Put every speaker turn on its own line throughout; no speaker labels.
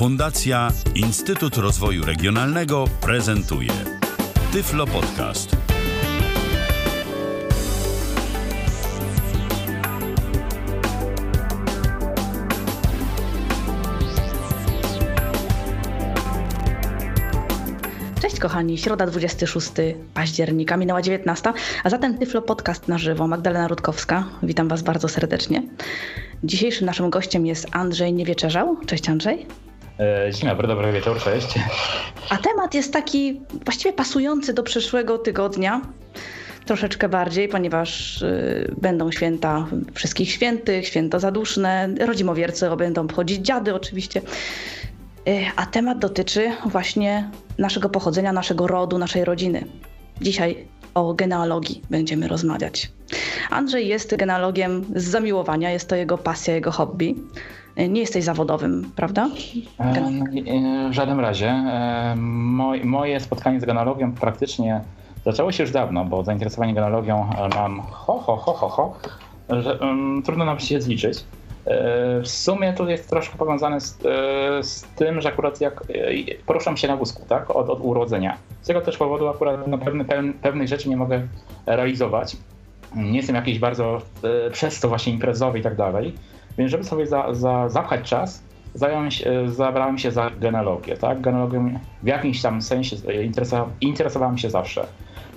Fundacja Instytut Rozwoju Regionalnego prezentuje Tyflo Podcast.
Cześć kochani, środa 26 października, minęła 19, a zatem Tyflo Podcast na żywo. Magdalena Rutkowska, witam Was bardzo serdecznie. Dzisiejszym naszym gościem jest Andrzej Niewieczerzał. Cześć Andrzej.
E, dzień dobry, dobry wieczór, cześć.
A temat jest taki właściwie pasujący do przyszłego tygodnia. Troszeczkę bardziej, ponieważ y, będą święta wszystkich świętych, święta zaduszne, rodzimowiercy będą obchodzić dziady oczywiście. Y, a temat dotyczy właśnie naszego pochodzenia, naszego rodu, naszej rodziny. Dzisiaj o genealogii będziemy rozmawiać. Andrzej jest genealogiem z zamiłowania, jest to jego pasja, jego hobby. Nie jesteś zawodowym, prawda?
E, e, W żadnym razie. E, moj- Moje spotkanie z genealogią praktycznie zaczęło się już dawno, bo zainteresowanie genealogią mam ho, ho, ho, ho, ho, że um, trudno nam się zliczyć. W sumie to jest troszkę powiązane z, z tym, że akurat jak poruszam się na wózku, tak, od, od urodzenia. Z tego też powodu akurat no, pewne, pewn- pewnych rzeczy nie mogę realizować. Nie jestem jakiś bardzo przez to właśnie imprezowy i tak dalej. Więc żeby sobie za, za, zapchać czas, zająłem się, e, zabrałem się za genealogię. Tak? Genealogią w jakimś tam sensie e, interesowa, interesowałem się zawsze.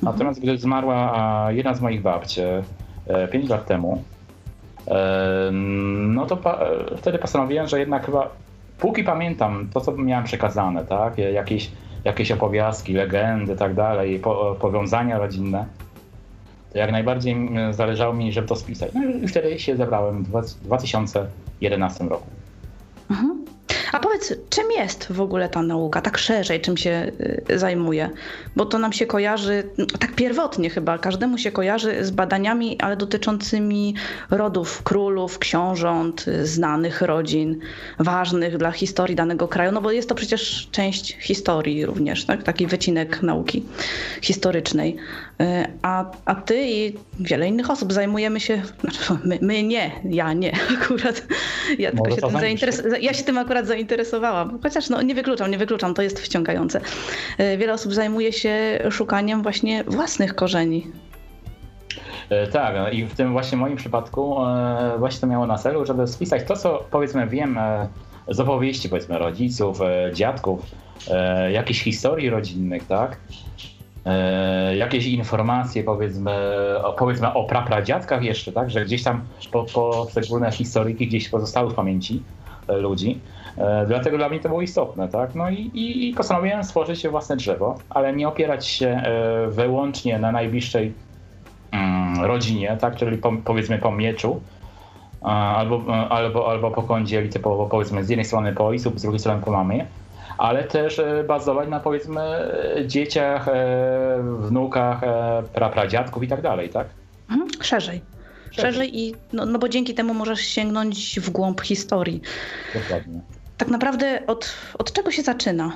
Natomiast gdy zmarła jedna z moich babci 5 lat temu, e, no to pa, e, wtedy postanowiłem, że jednak chyba póki pamiętam to, co miałem przekazane, tak? E, jakieś, jakieś opowiastki, legendy, tak dalej, po, powiązania rodzinne, jak najbardziej mm, zależało mi, żeby to spisać. No i wtedy się zebrałem w dwa- 2011 roku.
Mhm. A powiedz, czym jest w ogóle ta nauka, tak szerzej, czym się y, zajmuje? Bo to nam się kojarzy, no, tak pierwotnie chyba, każdemu się kojarzy z badaniami, ale dotyczącymi rodów królów, książąt, znanych rodzin, ważnych dla historii danego kraju, no bo jest to przecież część historii również, tak? taki wycinek nauki historycznej. Y, A, a ty i wiele innych osób zajmujemy się, znaczy my, my nie, ja nie akurat, ja tylko się tym zainteresowałam. Ja się tym akurat zainteresowałam. Chociaż no, nie wykluczam, nie wykluczam, to jest wciągające. E, Wiele osób zajmuje się szukaniem właśnie własnych korzeni.
E, Tak, no i w tym właśnie moim przypadku e, właśnie to miało na celu, żeby spisać to, co powiedzmy wiem e, z opowieści powiedzmy rodziców, e, dziadków, e, jakichś historii rodzinnych, tak? E, jakieś informacje powiedzmy o, powiedzmy o prapradziadkach jeszcze, tak? Że gdzieś tam po, poszczególne historyki gdzieś pozostały w pamięci e, ludzi. E, Dlatego dla mnie to było istotne, tak? No i, i, i postanowiłem stworzyć własne drzewo, ale nie opierać się wyłącznie na najbliższej mm, rodzinie, tak, czyli po, powiedzmy po mieczu, albo, albo, albo po kądzieli, typowo powiedzmy z jednej strony po ojcu, z drugiej strony po mamie, ale też e, bazować na powiedzmy dzieciach, e, wnukach, e, prapradziadków i tak dalej, tak?
Mhm. Szerzej. Szerzej i no, no bo dzięki temu możesz sięgnąć w głąb historii.
Dokładnie.
Tak naprawdę od, od czego się zaczyna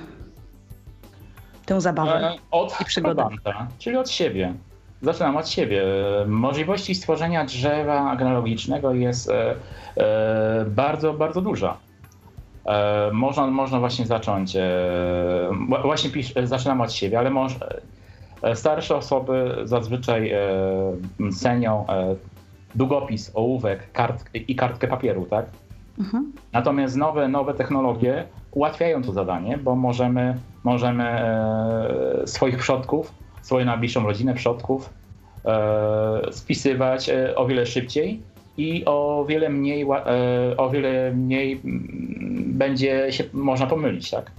tę zabawę?
E, Od
i przygodę.
Trabanta, czyli od siebie. Zaczynam od siebie. Możliwości stworzenia drzewa genealogicznego jest e, bardzo, bardzo duża. E, można, można właśnie zacząć. E, wła- właśnie pisz, zaczynam od siebie, ale moż, e, starsze osoby zazwyczaj e, cenią e, długopis, ołówek kart, i kartkę papieru, tak?
Mhm.
Natomiast nowe, nowe technologie ułatwiają to zadanie, bo możemy, możemy e, swoich przodków, swoją najbliższą rodzinę przodków e, spisywać e, o wiele szybciej i o wiele mniej, e, o wiele mniej mm, będzie się można pomylić, tak?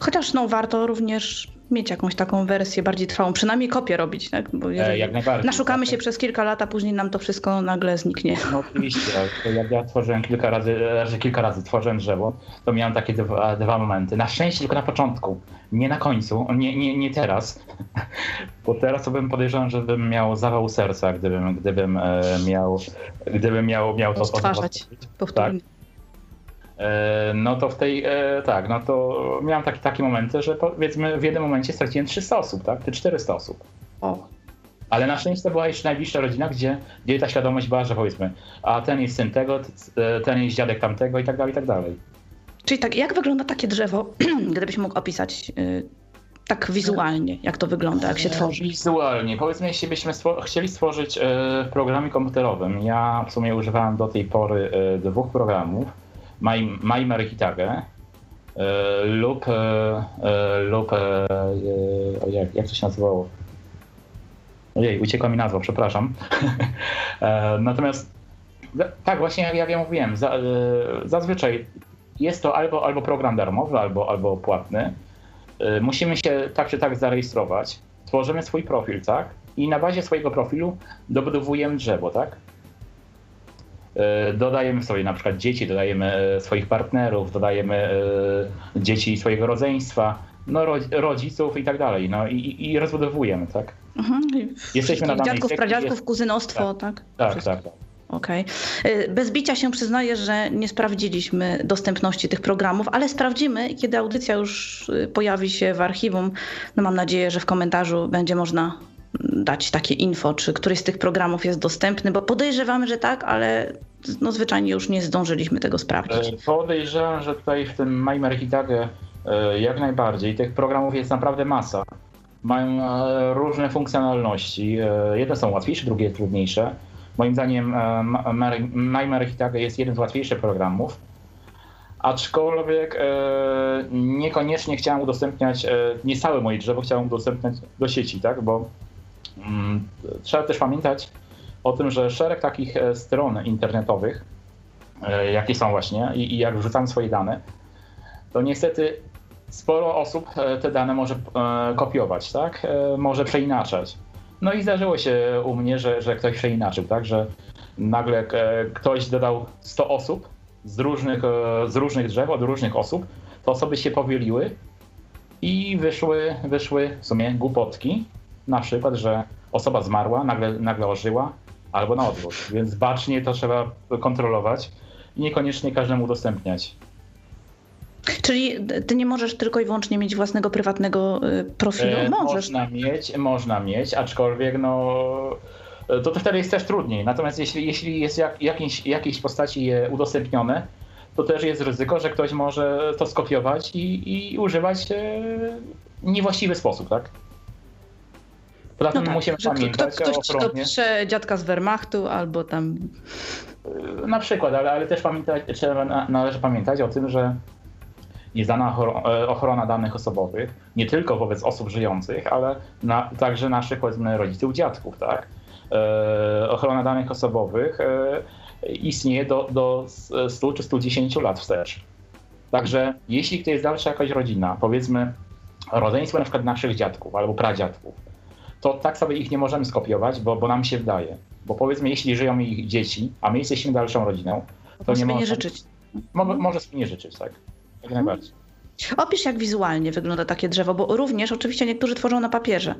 Chociaż no, warto również mieć jakąś taką wersję bardziej trwałą, przynajmniej kopię robić, tak? Bo jeżeli
jak najbardziej,
naszukamy
tak.
się przez kilka lat, a później nam to wszystko nagle zniknie.
No oczywiście, jak ja tworzyłem kilka razy, razy kilka razy tworzyłem drzewo, to miałem takie dwa, dwa momenty. Na szczęście tylko na początku, nie na końcu, nie, nie, nie teraz. Bo teraz to bym podejrzewam, że bym miał zawał serca, gdybym, gdybym e, miał, gdybym miał, miał to
Stwarzać powtórnie.
E, No to w tej, e, tak, no to miałem takie, takie momenty, że powiedzmy w jednym momencie straciłem 300 osób, tak? Czy 400 osób.
O,
Ale na szczęście to była jeszcze najbliższa rodzina, gdzie, gdzie ta świadomość była, że powiedzmy, a ten jest syn tego, ten jest dziadek tamtego i tak dalej, i tak dalej.
Czyli tak, jak wygląda takie drzewo, gdybyś mógł opisać y, tak wizualnie, jak to wygląda, jak się tworzy?
Wizualnie. Powiedzmy, jeśli byśmy stwor chcieli stworzyć w programie komputerowym, ja w sumie używałem do tej pory y, dwóch programów, Maimer Hitagę lub, lub jak, jak to się nazywało? Ojej, uciekła mi nazwa, przepraszam. Natomiast tak, właśnie jak, jak ja mówiłem, za, zazwyczaj jest to albo, albo program darmowy, albo, albo płatny. Musimy się tak czy tak zarejestrować. Tworzymy swój profil, tak? I na bazie swojego profilu dobudowujemy drzewo, tak? Y, dodajemy sobie na przykład dzieci, dodajemy y, swoich partnerów, dodajemy dzieci swojego rodzeństwa, no, rodziców i tak dalej. No i, i rozbudowujemy, tak?
Mhm. Jesteśmy na dziadków, pradziadków, jest... kuzynostwo, tak?
Tak, tak, tak. tak.
Okej. Okay. Bez bicia się przyznaję, że nie sprawdziliśmy dostępności tych programów, ale sprawdzimy, kiedy audycja już y, pojawi się w archiwum. No mam nadzieję, że w komentarzu będzie można dać takie info, czy któryś z tych programów jest dostępny, bo podejrzewamy, że tak, ale no zwyczajnie już nie zdążyliśmy tego sprawdzić.
E, podejrzewam, że tutaj w tym Maimer Hitage e, jak najbardziej. Tych programów jest naprawdę masa. Mają e, różne funkcjonalności. Jedne są łatwiejsze, drugie trudniejsze. Moim zdaniem e, Nightmare Hitaga jest jeden z łatwiejszych programów, aczkolwiek e, niekoniecznie chciałem udostępniać, e, nie całe moje drzewo chciałem udostępniać do sieci, tak, bo trzeba też pamiętać o tym, że szereg takich stron internetowych, jakie są właśnie i, i jak wrzucam swoje dane, to niestety sporo osób te dane może kopiować, tak? Może przeinaczać. No i zdarzyło się u mnie, że, że ktoś przeinaczył, tak, że nagle e, ktoś dodał 100 osób z różnych, e, z różnych drzew, od różnych osób, to osoby się powieliły i wyszły, wyszły w sumie głupotki, na przykład, że osoba zmarła, nagle, nagle ożyła, albo na odwrót. Więc bacznie to trzeba kontrolować i niekoniecznie każdemu udostępniać.
Czyli ty nie możesz tylko i wyłącznie mieć własnego prywatnego y, profilu? E, możesz.
Można mieć, można mieć, aczkolwiek no to, to wtedy jest też trudniej. Natomiast jeśli, jeśli jest jak, jakiejś, jakiejś postaci je udostępnione, to też jest ryzyko, że ktoś może to skopiować i, i używać w niewłaściwy sposób, tak?
Poza tym no tak, musimy pamiętać kto, ktoś o ochronie. Ktoś dziadka z Wehrmachtu albo tam...
Na przykład, ale, ale też pamiętać, trzeba, należy pamiętać o tym, że dana e, ochrona danych osobowych, nie tylko wobec osób żyjących, ale na, także naszych powiedzmy rodziców, dziadków, tak? E, ochrona danych osobowych e, istnieje do, do 100 czy 110 lat wstecz. Także jeśli to jest dalsza jakaś rodzina, powiedzmy rodzeństwo na przykład naszych dziadków albo pradziadków, to tak sobie ich nie możemy skopiować, bo, bo nam się wydaje. Bo powiedzmy, jeśli żyją ich dzieci, a my jesteśmy dalszą rodziną,
to nie może... nie życzyć.
Mo, może sobie nie życzyć, tak. Jak najbardziej.
Opisz, jak wizualnie wygląda takie drzewo, bo również oczywiście niektórzy tworzą na papierze.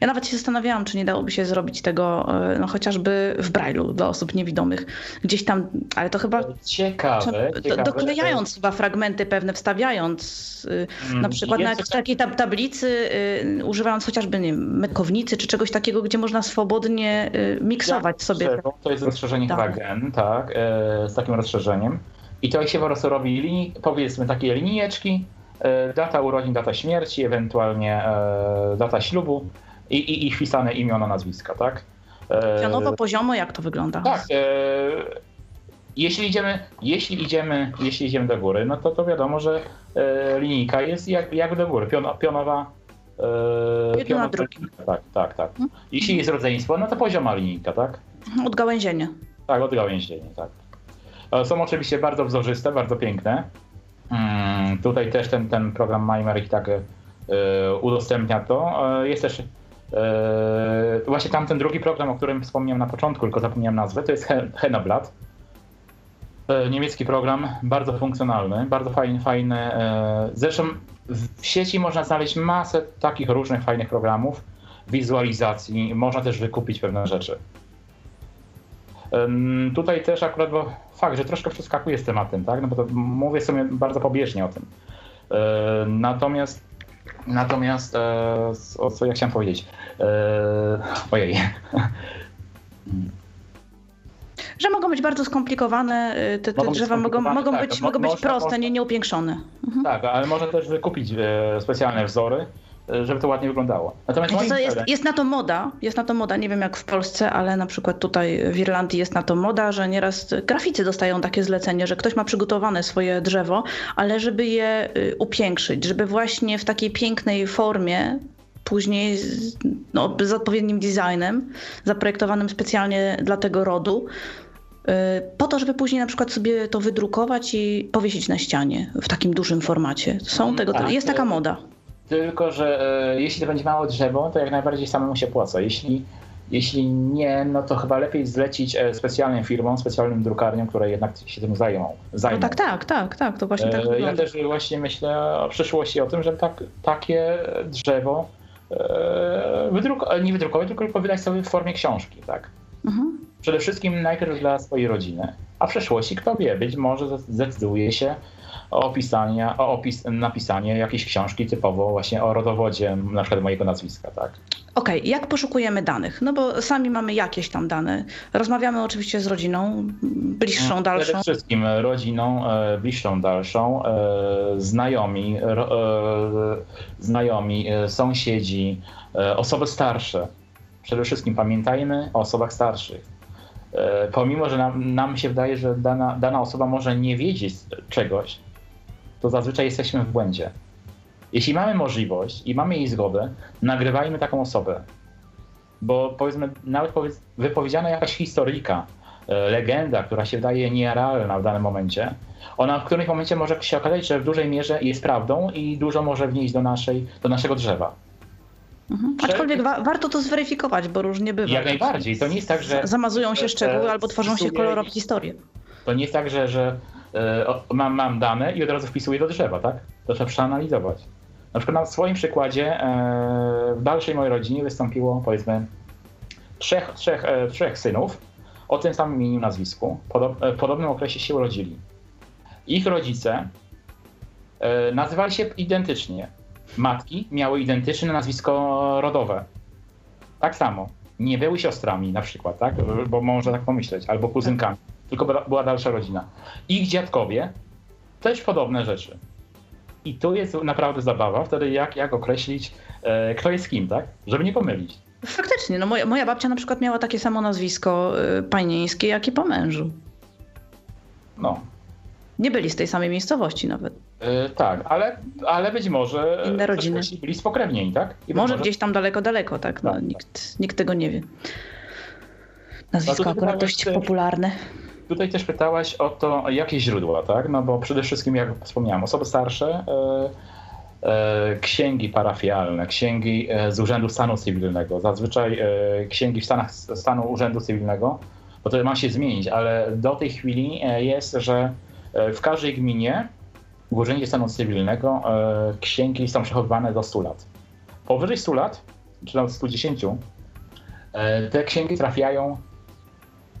Ja nawet się zastanawiałam, czy nie dałoby się zrobić tego e, no, chociażby w Braille'u dla osób niewidomych. Gdzieś tam, ale to chyba...
Ciekawe.
ciekawe doklejając jest... chyba fragmenty pewne, wstawiając y, na przykład na jakiejś takiej tab tablicy, y, używając chociażby nie wiem, mekownicy czy czegoś takiego, gdzie można swobodnie y, miksować sobie.
Drzewo, to jest rozszerzenie tak. gen, tak, e, z takim rozszerzeniem. I to się po prostu robi, linii, powiedzmy, takie linijeczki, data urodzin, data śmierci, ewentualnie e, data ślubu i, i, i wpisane imiona, nazwiska, tak?
E, Pionowo, poziomo, jak to wygląda?
Tak. Jeśli idziemy, jeśli idziemy, jeśli idziemy do góry, no to, to wiadomo, że linijka jest jak, jak do góry, pion, pionowa.
Jedno na drugim.
Tak, tak, tak. Mhm. Jeśli jest rodzeństwo, no to pozioma linijka, tak?
Odgałęzienie.
Tak, odgałęzienie, tak. Są oczywiście bardzo wzorzyste, bardzo piękne. Mm, tutaj też ten, ten program MyMeric tak e, udostępnia to. E, jest też e, właśnie tamten drugi program, o którym wspomniałem na początku, tylko zapomniałem nazwę, to jest Henoblat. Niemiecki program, bardzo funkcjonalny, bardzo fajny, fajny. Zresztą w sieci można znaleźć masę takich różnych fajnych programów, wizualizacji, można też wykupić pewne rzeczy. Tutaj też akurat, bo fakt, że troszkę przeskakuję z tematem, tak? No bo to mówię sobie bardzo pobieżnie o tym. Natomiast Natomiast, o co ja chciałem powiedzieć? Ojej.
Że mogą być bardzo skomplikowane, te, te mogą drzewa mogą, mogą, tak, być, mogą być proste, można, nie nieupiększone.
Mhm. Tak, ale można też wykupić specjalne wzory, żeby to ładnie wyglądało.
Natomiast jest, jest, jest, na to moda, jest na to moda, nie wiem jak w Polsce, ale na przykład tutaj w Irlandii jest na to moda, że nieraz graficy dostają takie zlecenie, że ktoś ma przygotowane swoje drzewo, ale żeby je y, upiększyć, żeby właśnie w takiej pięknej formie później no, z odpowiednim designem, zaprojektowanym specjalnie dla tego rodu, y, po to, żeby później na przykład sobie to wydrukować i powiesić na ścianie w takim dużym formacie. Są tego, tak, jest taka moda.
Tylko, że e, jeśli to będzie małe drzewo, to jak najbardziej samemu się płaca. Jeśli, jeśli nie, no to chyba lepiej zlecić e, specjalnym firmom, specjalnym drukarniom, które jednak się tym zajmą. zajmą.
No tak, tak, tak, tak, to właśnie tak
e, Ja też właśnie myślę o przyszłości, o tym, żeby tak, takie drzewo wydruk- nie wydrukować, tylko wydać sobie w formie książki, tak? Mhm. Przede wszystkim najpierw dla swojej rodziny, a w przyszłości, kto wie, być może zdecyduje się opisania, o opis, napisanie jakiejś książki typowo właśnie o rodowodzie na przykład mojego nazwiska, tak?
Okej, okay. jak poszukujemy danych? No bo sami mamy jakieś tam dane. Rozmawiamy oczywiście z rodziną, bliższą, mm, dalszą.
Przede wszystkim rodziną, e, bliższą, dalszą, e, znajomi, e, znajomi, sąsiedzi, osoby starsze. Przede wszystkim pamiętajmy o osobach starszych. Pomimo, że nam, nam się wydaje, że dana, dana osoba może nie wiedzieć czegoś, to zazwyczaj jesteśmy w błędzie. Jeśli mamy możliwość i mamy jej zgodę, nagrywajmy taką osobę. Bo powiedzmy, nawet wypowiedziana jakaś historyjka, e, legenda, która się wydaje nierealna w danym momencie, ona w którymś momencie może się okazać, że w dużej mierze jest prawdą i dużo może wnieść do, naszej, do naszego drzewa.
Mhm. Aczkolwiek wa warto to zweryfikować, bo różnie bywa.
Jak najbardziej. To nie jest tak, że.
Zamazują się szczegóły albo tworzą się kolorowe historie.
To nie jest tak, że, że mam, mam dane i od razu wpisuję do drzewa, tak? To trzeba przeanalizować. Na przykład na swoim przykładzie e, w dalszej mojej rodzinie wystąpiło powiedzmy trzech, trzech, e, trzech synów o tym samym imieniu, nazwisku. w podobnym okresie się urodzili. Ich rodzice nazywali się identycznie. Matki miały identyczne nazwisko rodowe. Tak samo. Nie były siostrami na przykład, tak? Bo można tak pomyśleć, albo kuzynkami tylko była dalsza rodzina. Ich dziadkowie też podobne rzeczy. I tu jest naprawdę zabawa wtedy, jak, jak określić, e, kto jest kim, tak? Żeby nie pomylić.
Faktycznie, no moja, moja babcia na przykład miała takie samo nazwisko y, panieńskie, jak i po mężu.
No.
Nie byli z tej samej miejscowości nawet.
E, tak, ale, ale być może
Inne rodziny.
byli spokrewnieni, tak?
może, może gdzieś tam daleko, daleko, tak? No, tak, nikt, nikt tego nie wie. Nazwisko no akurat dość popularne.
Tutaj też pytałaś o to, jakie źródła, tak? No bo przede wszystkim, jak wspomniałem, osoby starsze, e, e, księgi parafialne, księgi e, z Urzędu Stanu Cywilnego, zazwyczaj księgi w stanach stanu Urzędu Cywilnego, bo to ma się zmienić, ale do tej chwili jest, że w każdej gminie w Urzędzie Stanu Cywilnego księgi są przechowywane do 100 lat. Powyżej 100 lat, czy nawet 110, te księgi trafiają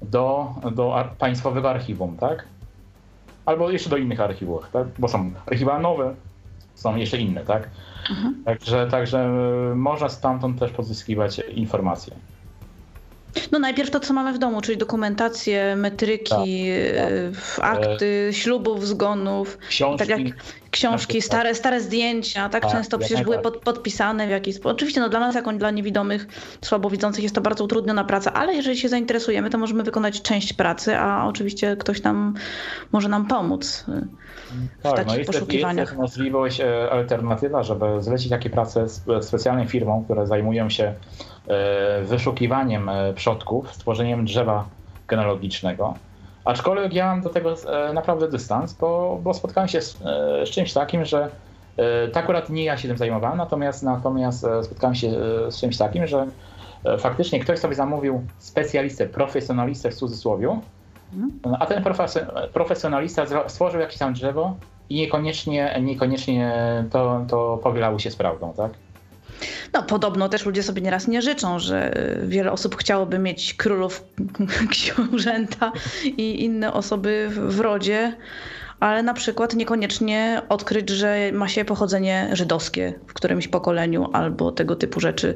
do, do państwowego archiwum, tak? Albo jeszcze do innych archiwów, tak? Bo są archiwa nowe, są jeszcze inne, tak? Mhm. Także, także e, można stamtąd też pozyskiwać informacje.
No najpierw to, co mamy w domu, czyli dokumentację, metryki, tak, tak. akty, ślubów, zgonów.
Książki. Tak jak
książki, stare, stare zdjęcia, tak, tak często przecież były pod, podpisane w jakiś sposób. Oczywiście no, dla nas, jak dla niewidomych, słabowidzących jest to bardzo utrudniona praca, ale jeżeli się zainteresujemy, to możemy wykonać część pracy, a oczywiście ktoś tam może nam pomóc w tak, takich no jest, poszukiwaniach.
Jest możliwość, e, alternatywa, żeby zlecić takie prace specjalnym firmom, które zajmują się e, wyszukiwaniem e, przodków, stworzeniem drzewa genealogicznego Aczkolwiek ja mam do tego e, naprawdę dystans, bo, bo spotkałem się z, e, z czymś takim, że e, tak akurat nie ja się tym zajmowałem, natomiast, natomiast spotkałem się z czymś takim, że faktycznie ktoś sobie zamówił specjalistę, profesjonalistę w cudzysłowie, mhm. a ten profesjonalista stworzył jakieś tam drzewo i niekoniecznie, niekoniecznie to, to powielało się z prawdą, tak?
No, podobno też ludzie sobie nieraz nie życzą, że wiele osób chciałoby mieć królów, książęta i inne osoby w rodzie, ale na przykład niekoniecznie odkryć, że ma się pochodzenie żydowskie w którymś pokoleniu albo tego typu rzeczy.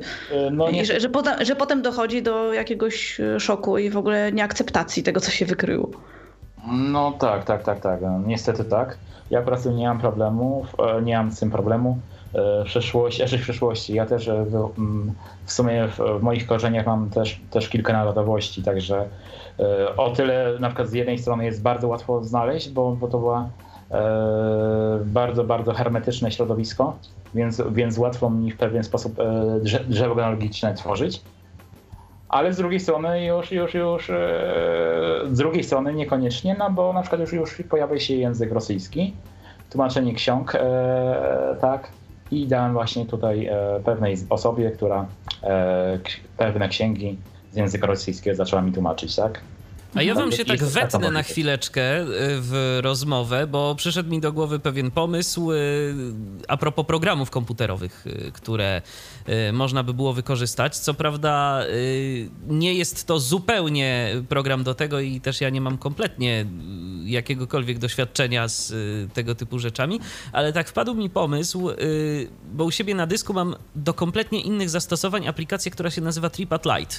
No nie... Że, że, potem, że potem dochodzi do jakiegoś szoku i w ogóle nieakceptacji tego, co się wykryło.
No tak, tak, tak, tak. Niestety tak. Ja po prostu nie mam problemu, nie mam z tym problemu. E, przeszłości, znaczy w przeszłości. Ja też e, w, mm, w sumie w, w, moich korzeniach mam też, też kilka narodowości, także e, o tyle na przykład z jednej strony jest bardzo łatwo znaleźć, bo, bo to była bardzo, bardzo hermetyczne środowisko, więc, więc łatwo mi w pewien sposób drzewo genealogiczne tworzyć. Ale z drugiej strony już, już, już z drugiej strony niekoniecznie, no bo na przykład już, już pojawia się język rosyjski, tłumaczenie ksiąg, tak, i dałem właśnie tutaj e, pewnej osobie, która e, pewne księgi z języka rosyjskiego zaczęła mi tłumaczyć, tak?
A ja wam się tak wetnę na chwileczkę y, w rozmowę, bo przyszedł mi do głowy pewien pomysł y, a propos programów komputerowych, y, które można by było wykorzystać. Co prawda nie jest to zupełnie program do tego i też ja nie mam kompletnie jakiegokolwiek doświadczenia z tego typu rzeczami, ale tak wpadł mi pomysł, bo u siebie na dysku mam do kompletnie innych zastosowań aplikację, która się nazywa TripAd Lite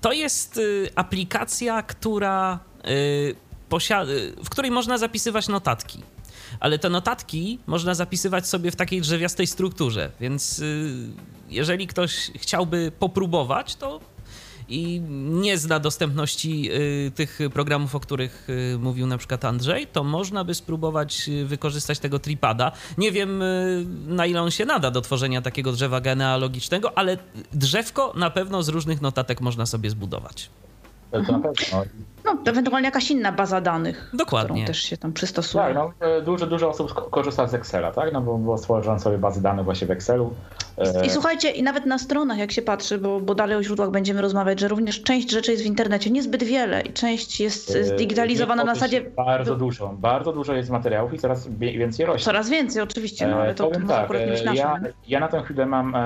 to jest y, aplikacja, która y, posiada, w której można zapisywać notatki. Ale te notatki można zapisywać sobie w takiej drzewistej strukturze, więc y, jeżeli ktoś chciałby popróbować, to i nie zna dostępności y, tych programów, o których y, mówił na przykład Andrzej, to można by spróbować y, wykorzystać tego tripada. Nie wiem na ile on się nada do tworzenia takiego drzewa genealogicznego, ale drzewko na pewno z różnych notatek można sobie zbudować.
To na pewno.
No, to ewentualnie jakaś inna baza danych,
Dokładnie.
którą też się tam przystosuje.
Tak, no, e, dużo, dużo osób korzysta z Excela, tak? No bo, bo stworzono sobie bazy danych właśnie w Excelu.
E, I słuchajcie, i nawet na stronach, jak się patrzy, bo, bo dalej o źródłach będziemy rozmawiać, że również część rzeczy jest w internecie, niezbyt wiele i część jest e, zdigitalizowana na zasadzie...
Bardzo dużo, bardzo dużo jest materiałów i coraz więcej rośnie.
Coraz więcej oczywiście, no ale to,
Powiem to tak, ja, ja na tę chwilę mam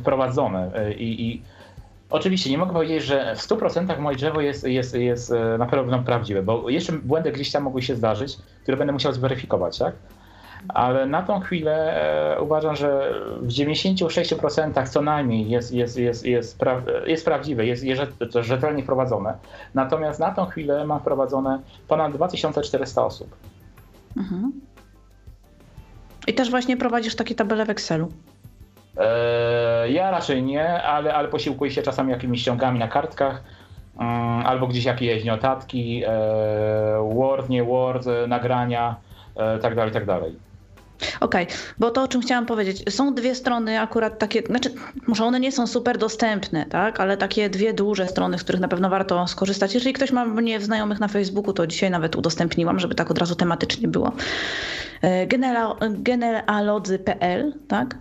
wprowadzone i, i Oczywiście nie mogę powiedzieć, że w 100% moje drzewo jest, jest, jest e, na pewno prawdziwe, bo jeszcze błędy gdzieś tam mogły się zdarzyć, które będę musiał zweryfikować, tak? Ale na tą chwilę e, uważam, że w 96% co najmniej jest, jest, jest, jest, pra, jest prawdziwe, jest, jest rzetelnie prowadzone. Natomiast na tą chwilę mam wprowadzone ponad 2400 osób. Mhm.
I też właśnie prowadzisz takie tabele w Excelu.
E, ja raczej nie, ale, ale posiłkuję się czasami jakimiś ściągami na kartkach mm, albo gdzieś jakieś notatki, e, Word, nie Word, nagrania, tak dalej, tak dalej.
Okej, okay, bo to o czym chciałam powiedzieć, są dwie strony akurat takie, znaczy może one nie są super dostępne, tak, ale takie dwie duże strony, z których na pewno warto skorzystać. Jeżeli ktoś ma mnie znajomych na Facebooku, to dzisiaj nawet udostępniłam, żeby tak od razu tematycznie było. Genealodzy.pl, tak?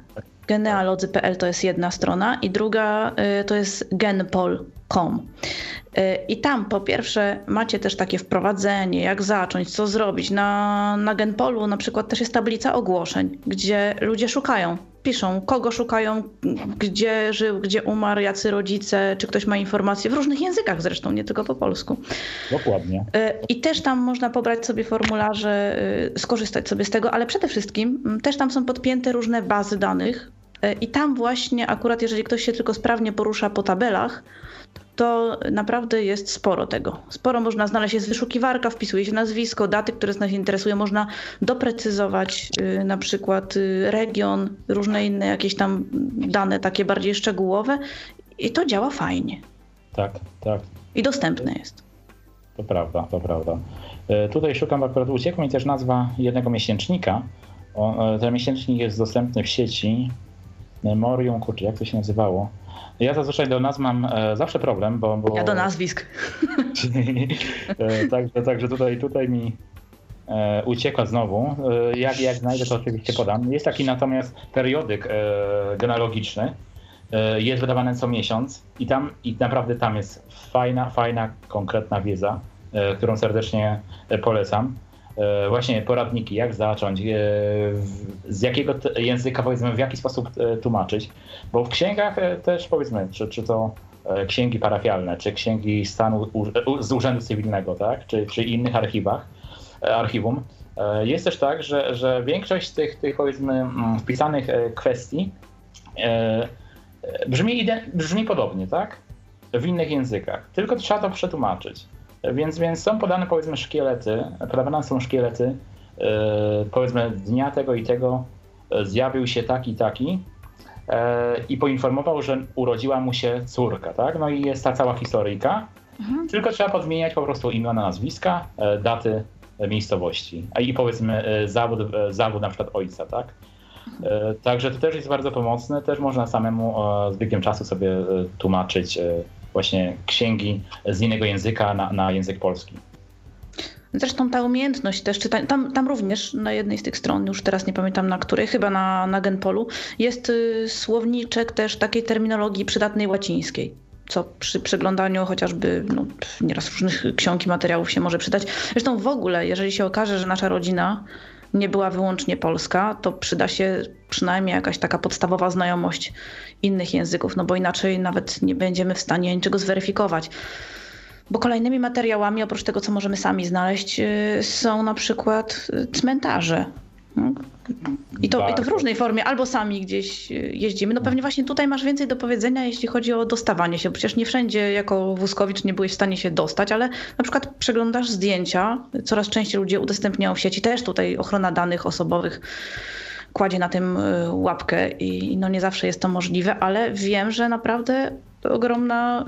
Genealodzy.pl to jest jedna strona i druga y, to jest genpol.com. Y, I tam po pierwsze macie też takie wprowadzenie, jak zacząć, co zrobić. Na, na Genpolu na przykład też jest tablica ogłoszeń, gdzie ludzie szukają, piszą, kogo szukają, gdzie żył, gdzie umarł, jacy rodzice, czy ktoś ma informacje, w różnych językach zresztą, nie tylko po polsku.
Dokładnie.
Y, I też tam można pobrać sobie formularze, skorzystać sobie z tego, ale przede wszystkim też tam są podpięte różne bazy danych, i tam właśnie akurat, jeżeli ktoś się tylko sprawnie porusza po tabelach, to naprawdę jest sporo tego. Sporo można znaleźć, jest wyszukiwarka, wpisuje się nazwisko, daty, które nas interesują, można doprecyzować y, na przykład y, region, różne inne jakieś tam dane takie bardziej szczegółowe i to działa fajnie.
Tak, tak.
I dostępne jest.
To prawda, to prawda. E, tutaj szukam akurat, uciekła mi też nazwa jednego miesięcznika. E, ten miesięcznik jest dostępny w sieci Memorium, kurczę, jak to się nazywało? Ja zazwyczaj do nazw mam e, zawsze problem, bo, bo...
Ja do nazwisk.
e, także, także tutaj, tutaj mi e, uciekła znowu. E, jak, jak znajdę, to oczywiście podam. Jest taki natomiast periodyk e, genealogiczny. Jest wydawany co miesiąc i tam i naprawdę tam jest fajna, fajna, konkretna wiedza, którą serdecznie polecam. E, właśnie poradniki, jak zacząć, e, z jakiego języka, powiedzmy, w jaki sposób e, tłumaczyć, bo w księgach też, powiedzmy, czy, czy to księgi parafialne, czy księgi stanu z urzędu cywilnego, tak, czy, czy innych archiwach, archiwum. Jest też tak, że, że większość tych, tych powiedzmy mm, wpisanych kwestii brzmi, brzmi podobnie, tak? W innych językach. Tylko trzeba to przetłumaczyć. Więc, więc są podane powiedzmy szkielety, podawane są szkielety, powiedzmy dnia tego i tego zjawił się taki, taki e, i poinformował, że urodziła mu się córka, tak? No i jest ta cała historyjka. Mhm. Tylko trzeba podmieniać po prostu imiona, nazwiska, e, daty miejscowości, a i powiedzmy e, zawód, zawód na przykład ojca, tak? Także to też jest bardzo pomocne, też można samemu z biegiem czasu sobie tłumaczyć właśnie księgi z innego języka na, na język polski.
Zresztą ta umiejętność też czytania, tam, tam również na jednej z tych stron, już teraz nie pamiętam na której, chyba na, na Genpolu, jest y, słowniczek też takiej terminologii przydatnej łacińskiej co przy przeglądaniu chociażby no, nieraz różnych ksiąg i materiałów się może przydać. Zresztą w ogóle, jeżeli się okaże, że nasza rodzina nie była wyłącznie polska, to przyda się przynajmniej jakaś taka podstawowa znajomość innych języków, no bo inaczej nawet nie będziemy w stanie niczego zweryfikować. Bo kolejnymi materiałami, oprócz tego, co możemy sami znaleźć, y, są na przykład y, cmentarze. No, I to, I to w różnej formie, albo sami gdzieś y, jeździmy. No pewnie właśnie tutaj masz więcej do powiedzenia, jeśli chodzi o dostawanie się. Przecież nie wszędzie jako wózkowicz nie byłeś w stanie się dostać, ale na przykład przeglądasz zdjęcia, coraz częściej ludzie udostępniają w sieci, też tutaj ochrona danych osobowych kładzie na tym łapkę i no nie zawsze jest to możliwe, ale wiem, że naprawdę ogromna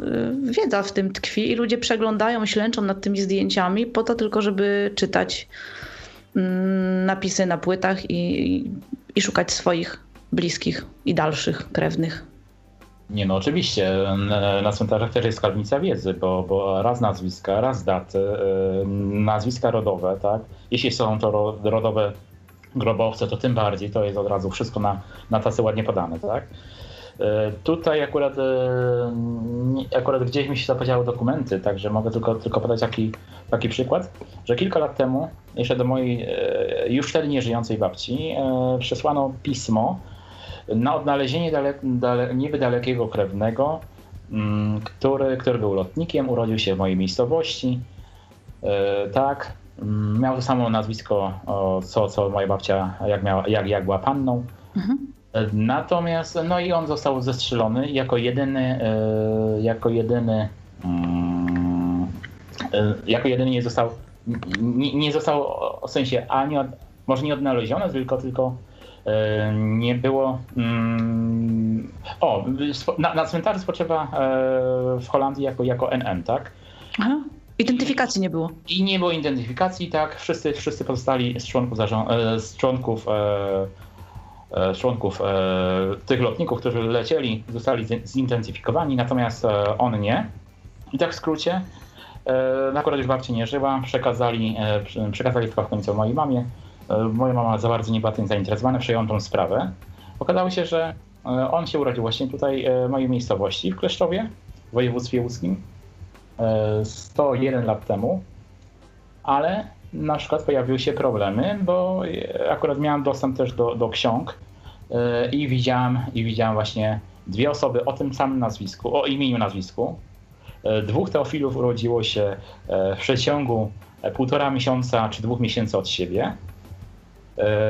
y, wiedza w tym tkwi i ludzie przeglądają, ślęczą nad tymi zdjęciami po to tylko, żeby czytać napisy na płytach i, i szukać swoich bliskich i dalszych krewnych.
Nie no, oczywiście. Na cmentarzach też jest skarbnica wiedzy, bo, bo raz nazwiska, raz daty, y, nazwiska rodowe, tak? Jeśli są to rodowe grobowce, to tym bardziej to jest od razu wszystko na, na tacy ładnie podane, tak? E, tutaj akurat, e, akurat gdzieś mi się zapodziały dokumenty, także mogę tylko, tylko podać taki, taki przykład, że kilka lat temu jeszcze do mojej e, już wtedy nieżyjącej babci przesłano pismo na odnalezienie dale, dale, niby dalekiego krewnego, mm, który, który był lotnikiem, urodził się w mojej miejscowości. Tak, mm, miał to samo nazwisko, co, co moja babcia, jak, miała, jak, jak była panną. Mhm. Natomiast, no i on został zestrzelony jako jedyny, e, jako jedyny, mm, e, jako jedyny nie został, nie, nie został w sensie ani, od, może nie odnaleziony, tylko, tylko e, nie było. Mm, o, na, na cmentarzu spoczywa w Holandii jako, jako NN, tak?
Aha. Identyfikacji nie było.
I nie było identyfikacji, tak. Wszyscy, wszyscy pozostali z członków, z członków E, członków e, tych lotników, którzy lecieli, zostali zintensyfikowani, natomiast e, on nie. I tak w skrócie, akurat już babci nie żyła, przekazali, przekazali końcową mojej mamie. Moja mama za bardzo nie była tym zainteresowana, przejął tą sprawę. Okazało się, że on się urodził właśnie tutaj w mojej miejscowości, w Kleszczowie, w województwie łódzkim, 101 lat temu, ale na przykład pojawiły się problemy, bo akurat miałem dostęp też do, do ksiąg e, i widziałem, i widziałem właśnie dwie osoby o tym samym nazwisku, o imieniu nazwisku. E, dwóch teofilów urodziło się e, w przeciągu półtora miesiąca czy dwóch miesięcy od siebie.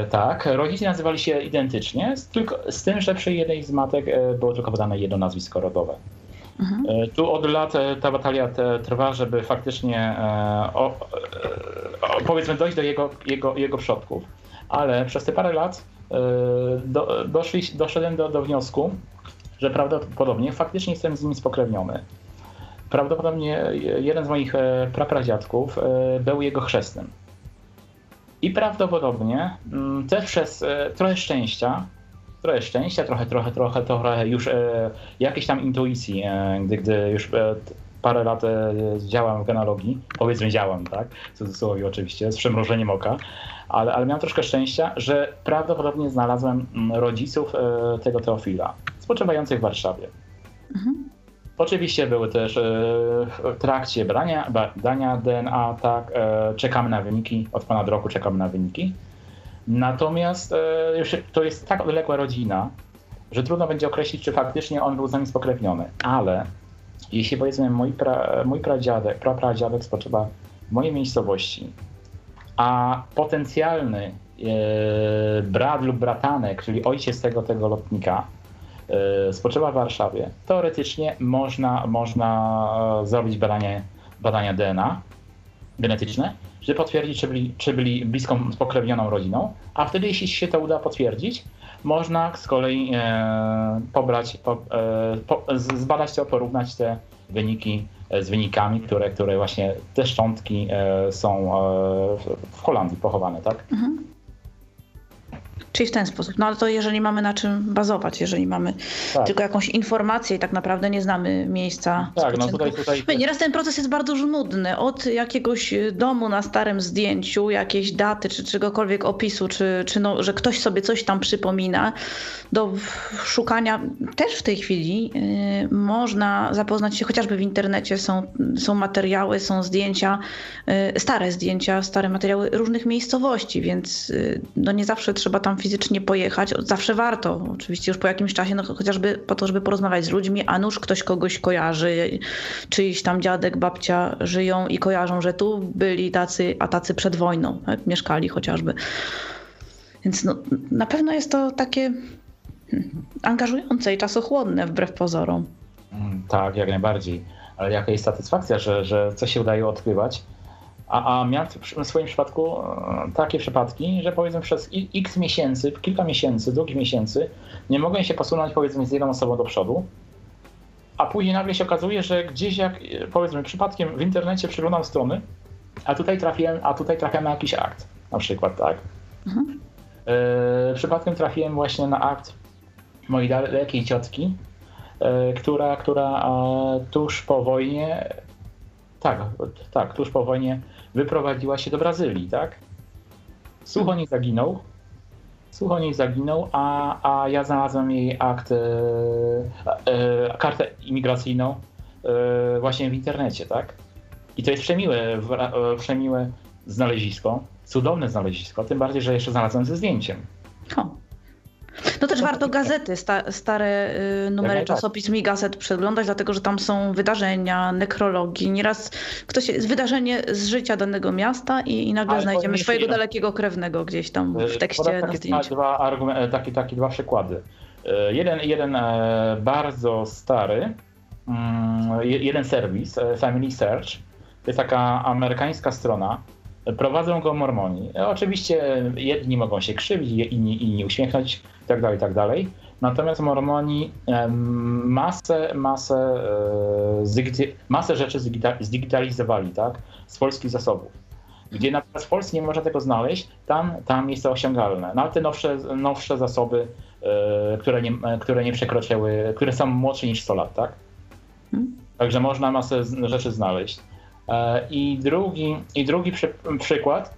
Tak, rodzice nazywali się identycznie, tylko, z tym, że przy jednej z matek było tylko podane jedno nazwisko rodowe. Mhm. Tu od lat ta batalia trwa, żeby faktycznie powiedzmy dojść do jego, jego, jego przodków. Ale przez te parę lat e, do, doszli, doszedłem do, do wniosku, że prawdopodobnie faktycznie jestem z nimi spokrewniony. Prawdopodobnie jeden z moich e, prapradziadków e, był jego chrzestnym. I prawdopodobnie mm, też przez trochę szczęścia, trochę szczęścia, trochę, trochę, trochę, trochę już jakiejś tam intuicji, gdy, gdy już parę lat e, działam w genealogii, powiedzmy działam, tak, w cudzysłowie oczywiście, z przymrużeniem oka, ale, ale miałem troszkę szczęścia, że prawdopodobnie znalazłem mm, rodziców e, tego Teofila, spoczywających w Warszawie. Mhm. Oczywiście były też e, w trakcie badania, badania DNA, tak, czekamy na wyniki, od ponad roku czekamy na wyniki. Natomiast to jest tak odległa rodzina, że trudno będzie określić, czy faktycznie on był z nami spokrewniony, ale jeśli powiedzmy mój, pra, mój pradziadek, prapradziadek spoczywa w mojej miejscowości, a potencjalny brat lub bratanek, czyli ojciec tego, tego lotnika, spoczywa w Warszawie, teoretycznie można, można zrobić badanie, badania DNA genetyczne, żeby potwierdzić, czy byli, czy byli bliską spokrewnioną rodziną, a wtedy, jeśli się to uda potwierdzić, można z kolei e, pobrać, po, e, po, zbadać to, porównać te wyniki e, z wynikami, które, które właśnie te szczątki e, są e, w Holandii pochowane, tak? Mhm.
Czyli w ten sposób. No ale to jeżeli mamy na czym bazować, jeżeli mamy tak. tylko jakąś informację i tak naprawdę nie znamy miejsca.
Tak, no tutaj, tutaj...
Nieraz ten proces jest bardzo żmudny. Od jakiegoś domu na starym zdjęciu, jakiejś daty, czy czegokolwiek opisu, czy, czy no, że ktoś sobie coś tam przypomina, do szukania też w tej chwili yy, można zapoznać się, chociażby w internecie są, są materiały, są zdjęcia, yy, stare zdjęcia, stare materiały różnych miejscowości, więc yy, no nie zawsze trzeba tam fizycznie pojechać, zawsze warto. Oczywiście już po jakimś czasie, no chociażby po to, żeby porozmawiać z ludźmi, a nuż ktoś kogoś kojarzy, czyjś tam dziadek, babcia żyją i kojarzą, że tu byli tacy, a tacy przed wojną, tak? mieszkali chociażby. Więc no, na pewno jest to takie hmm, angażujące i czasochłonne wbrew pozorom.
Mm, tak, jak najbardziej. Ale jaka jest satysfakcja, że, że coś się udaje odkrywać a, a miałem w swoim przypadku e, takie przypadki, że powiedzmy przez x miesięcy, kilka miesięcy, długich miesięcy, nie mogłem się posunąć powiedzmy z jedną osobą do przodu, a później nagle się okazuje, że gdzieś jak powiedzmy przypadkiem w internecie przeglądam strony, a tutaj trafiłem, a tutaj trafiam na jakiś akt, na przykład, tak? Mhm. E, przypadkiem trafiłem właśnie na akt mojej dalekiej ciotki, e, która, która e, tuż po wojnie, tak, tak, tuż po wojnie wyprowadziła się do Brazylii, tak? Słuch nie zaginął. Słuch nie zaginął, a, a ja znalazłem jej akt, e, e, kartę imigracyjną e, właśnie w internecie, tak? I to jest przemiłe, e, przemiłe znalezisko, cudowne znalezisko, tym bardziej, że jeszcze znalazłem ze zdjęciem.
No też warto gazety, sta, stare y, numery czasopism i gazet przeglądać, dlatego że tam są wydarzenia, nekrologii. Nieraz ktoś jest wydarzenie z życia danego miasta i, i nagle Ale znajdziemy swojego dalekiego krewnego gdzieś tam w y, tekście na zdjęciu.
Dwa, argumenty, takie, takie dwa przykłady. Y, jeden, jeden e, bardzo stary, mm, jeden serwis, e, Family Search, to jest taka amerykańska strona, Prowadzą go mormoni. Oczywiście jedni mogą się krzywić, inni, inni uśmiechnąć itd., tak itd. Tak Natomiast mormoni masę, masę, e, masę rzeczy zdigitalizowali tak, z polskich zasobów. Gdzie na przykład w Polsce nie można tego znaleźć, tam, tam jest to osiągalne. No ale te nowsze, nowsze zasoby, e, które nie, które nie przekroczyły, które są młodsze niż 100 lat, tak? Hmm. Także można masę rzeczy znaleźć. E, I drugi, i drugi przy, przykład,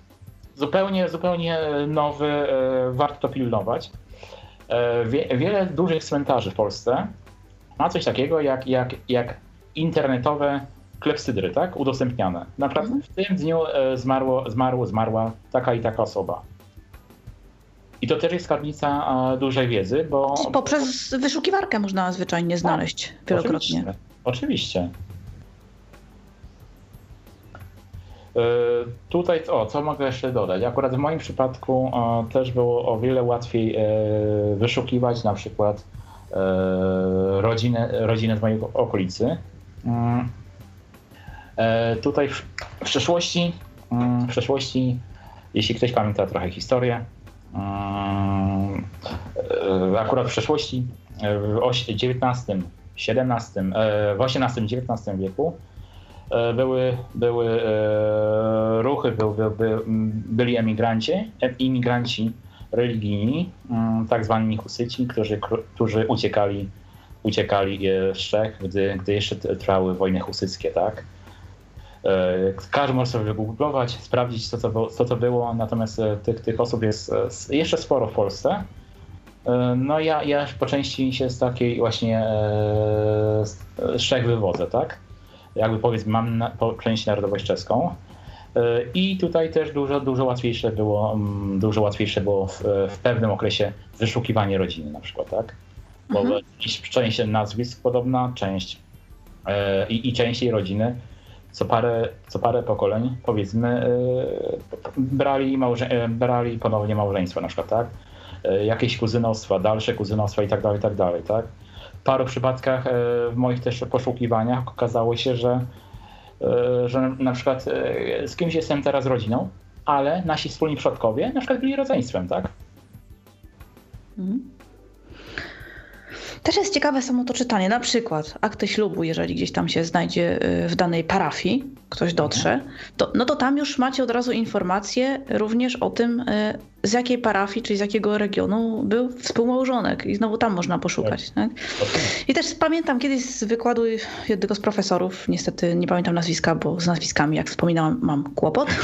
zupełnie, zupełnie nowy, e, warto to pilnować. E, wie, wiele dużych cmentarzy w Polsce ma coś takiego jak, jak, jak internetowe klepsydry, tak? Udostępniane. Na przykład mhm. w tym dniu zmarło, zmarło, zmarła taka i taka osoba. I to też jest skarbnica dużej wiedzy, bo...
Poprzez wyszukiwarkę można zwyczajnie znaleźć tak, wielokrotnie.
Oczywiście. oczywiście. Tutaj, o, co mogę jeszcze dodać? Akurat w moim przypadku e, też było o wiele łatwiej e, wyszukiwać na przykład rodzinę, rodzinę z mojej okolicy. Mm. Tutaj w przeszłości, mm, w przeszłości, jeśli ktoś pamięta trochę historię, mm, akurat w przeszłości w XIX, XVII, w XVIII-XIX wieku E, były, były e, ruchy, by, by, by, byli emigranci, imigranci religijni, mm, tak zwani husyci, którzy, którzy uciekali, uciekali e, z Czech, gdy, gdy jeszcze trwały wojny husyckie, tak? Każdy może sobie wygooglować, sprawdzić, co to, co to było, natomiast tych, tych osób jest jeszcze sporo w Polsce. No ja, ja po części się z takiej właśnie z Czech wywodzę, tak? Jakby powiedzmy mam na, po, część narodowość czeską. E, I tutaj też dużo, dużo łatwiejsze było, mm, dużo łatwiejsze było w, w pewnym okresie wyszukiwanie rodziny na przykład, tak? Bo mhm. część nazwisk podobna, część e, i, i część jej rodziny co parę, co parę pokoleń powiedzmy brali, małże, e, brali ponownie małżeństwo na przykład, tak? E, jakieś kuzynostwa, dalsze kuzynostwa i tak dalej, i tak dalej, tak? W paru przypadkach w moich też poszukiwaniach okazało się, że, że na przykład z kimś jestem teraz rodziną, ale nasi wspólni przodkowie na przykład byli rodzeństwem, tak?
Mhm. Też jest ciekawe samo to czytanie. Na przykład akty ślubu, jeżeli gdzieś tam się znajdzie w danej parafii, ktoś dotrze, to, no to tam już macie od razu informację również o tym, z jakiej parafii, czyli z jakiego regionu był współmałżonek. I znowu tam można poszukać. Tak. tak? I też pamiętam kiedyś z wykładu jednego z profesorów, niestety nie pamiętam nazwiska, bo z nazwiskami, jak wspominałam, mam kłopot.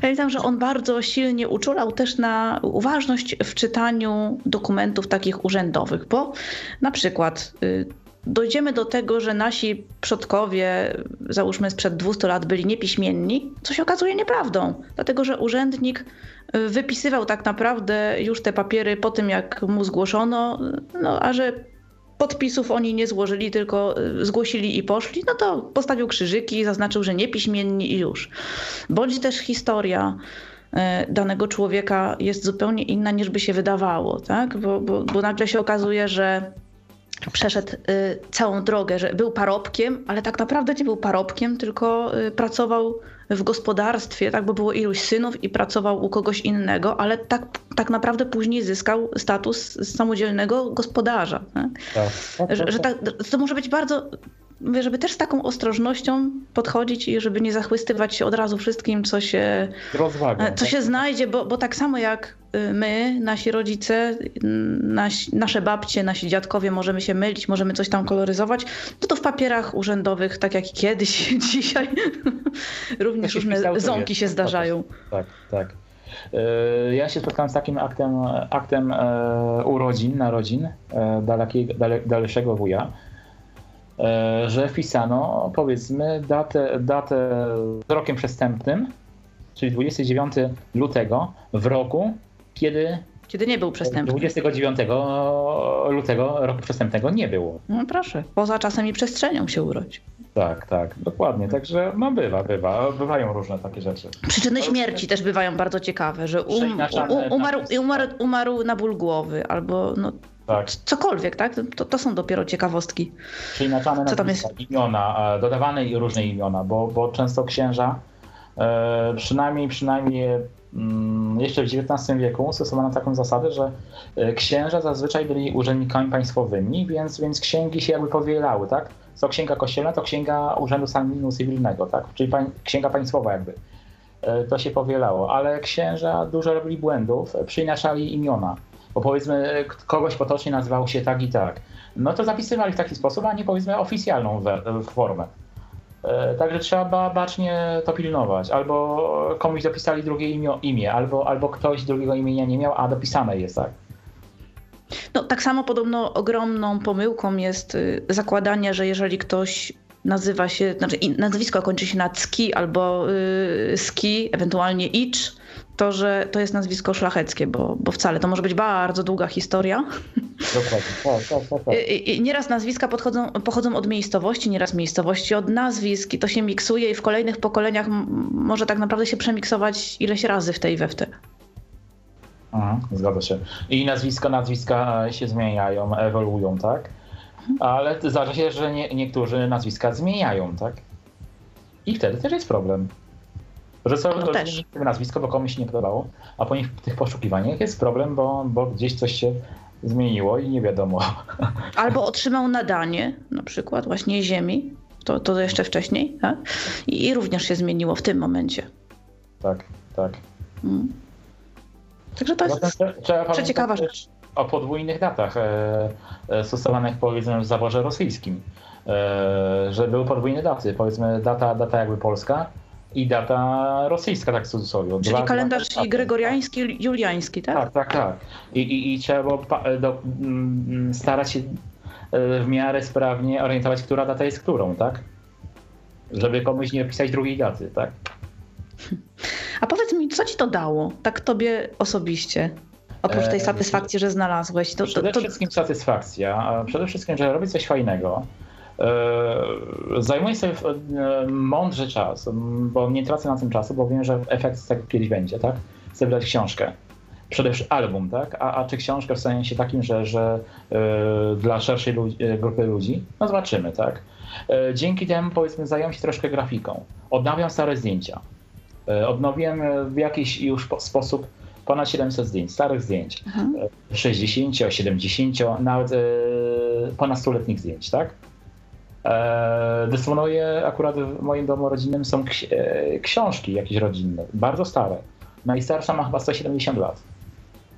Pamiętam, że on bardzo silnie uczulał też na uważność w czytaniu dokumentów takich urzędowych, bo na przykład y, dojdziemy do tego, że nasi przodkowie, załóżmy sprzed 200 lat, byli niepiśmienni, co się okazuje nieprawdą, dlatego że urzędnik y, wypisywał tak naprawdę już te papiery po tym, jak mu zgłoszono, no a że podpisów oni nie złożyli, tylko y, zgłosili i poszli, no to postawił krzyżyki, zaznaczył, że niepiśmienni i już. Bądź też historia y, danego człowieka jest zupełnie inna niż by się wydawało, tak? bo, bo, bo nagle się okazuje, że przeszedł y, całą drogę, że był parobkiem, ale tak naprawdę nie był parobkiem, tylko pracował w gospodarstwie, tak, bo było iluś synów i pracował u kogoś innego, ale tak, tak naprawdę później zyskał status samodzielnego gospodarza. Tak? Tak, tak, że, że tak, to może być bardzo mówię, żeby też z taką ostrożnością podchodzić i żeby nie zachwystywać się od razu wszystkim, co się, Rozwagą, co tak? się znajdzie, bo, bo tak samo jak y, my, nasi rodzice, nasi, nasze babcie, nasi dziadkowie, możemy się mylić, możemy coś tam koloryzować, no to w papierach urzędowych, tak jak kiedyś, dzisiaj, również różne ząki się zdarzają.
Tak, tak. Y, ja się spotkałem z takim aktem, aktem e, urodzin, narodzin e, dalekiego, dalszego wuja, E, że wpisano powiedzmy datę, datę z rokiem przestępnym, czyli 29 lutego w roku, kiedy
kiedy nie był przestępny.
29 lutego roku przestępnego nie było.
No proszę, poza czasem i przestrzenią się urodzi.
Tak, tak, dokładnie. Także no bywa, bywa. Bywają różne takie rzeczy.
Przyczyny śmierci też bywają bardzo ciekawe, że um, um, umarł, umarł, umarł na ból głowy albo no, tak. Cokolwiek, tak? To, to są dopiero ciekawostki.
Czyli tam jest? imiona, e, dodawane różne imiona, bo, bo często księża, e, przynajmniej, przynajmniej mm, jeszcze w XIX wieku stosowano taką zasadę, że e, księża zazwyczaj byli urzędnikami państwowymi, więc, więc księgi się jakby powielały, tak? Co księga kościelna, to księga Urzędu Stanu Cywilnego, tak? Czyli pań, księga państwowa jakby. To się powielało, ale księża dużo robili błędów, przyinaczali imiona bo powiedzmy kogoś potocznie nazywał się tak i tak, no to zapisywali w taki sposób, a nie powiedzmy oficjalną formę. E, także trzeba bacznie to pilnować. Albo komuś dopisali drugie imię, imię albo, albo ktoś drugiego imienia nie miał, a dopisane jest tak.
No, tak samo podobno ogromną pomyłką jest y, zakładanie, że jeżeli ktoś nazywa się, znaczy nazwisko kończy się na ski albo y, ski, ewentualnie icz, to, że to jest nazwisko szlacheckie, bo, bo wcale to może być bardzo długa historia.
Dokładnie, tak, tak, tak. tak.
I, I nieraz nazwiska podchodzą, pochodzą od miejscowości, nieraz miejscowości od nazwisk i to się miksuje i w kolejnych pokoleniach może tak naprawdę się przemiksować ileś razy w tej we w te.
Aha, zgadza się. I nazwiska, nazwiska się zmieniają, ewoluują, tak? Ale zdarza się, że nie, niektórzy nazwiska zmieniają, tak? I wtedy też jest problem. Że co no też. nazwisko, bo komuś się nie podobało, a po nich, tych poszukiwaniach jest problem, bo, bo gdzieś coś się zmieniło i nie wiadomo.
Albo otrzymał nadanie, na przykład właśnie ziemi, to, to jeszcze wcześniej, tak? I, I, również się zmieniło w tym momencie.
Tak, tak. Mm.
Także to jest trzeba przeciekawa rzecz.
O podwójnych datach e, e, stosowanych powiedzmy w zaborze rosyjskim. E, że były podwójne daty, powiedzmy data, data jakby polska, i data rosyjska, tak w cudzysłowie.
Czyli dwa, kalendarz dwa, gregoriański, tak. juliański, tak?
Tak, tak, tak. I, i, i trzeba było do, mm, starać się e, w miarę sprawnie orientować, która data jest którą, tak? Żeby komuś nie pisać drugiej daty, tak?
A powiedz mi, co ci to dało, tak tobie osobiście? Oprócz tej e, satysfakcji, że znalazłeś. To,
przede
to,
wszystkim satysfakcja. Przede wszystkim, że robię coś fajnego Zajmuję sobie mądrze czas, bo nie tracę na tym czasu, bo wiem, że efekt tak kiedyś będzie, tak? Chcę wydać książkę przede wszystkim album, tak? A, a czy książkę w sensie takim, że, że yy, dla szerszej ludzi, grupy ludzi? No zobaczymy, tak? Dzięki temu powiedzmy zająłem się troszkę grafiką. Odnawiam stare zdjęcia. Odnowiłem w jakiś już sposób ponad 700 zdjęć, starych zdjęć. Mhm. 60, 70, nawet ponad 100-letnich zdjęć, tak? Dysponuję akurat w moim domu rodzinnym są książki jakieś rodzinne, bardzo stare. Najstarsza ma chyba 170 lat.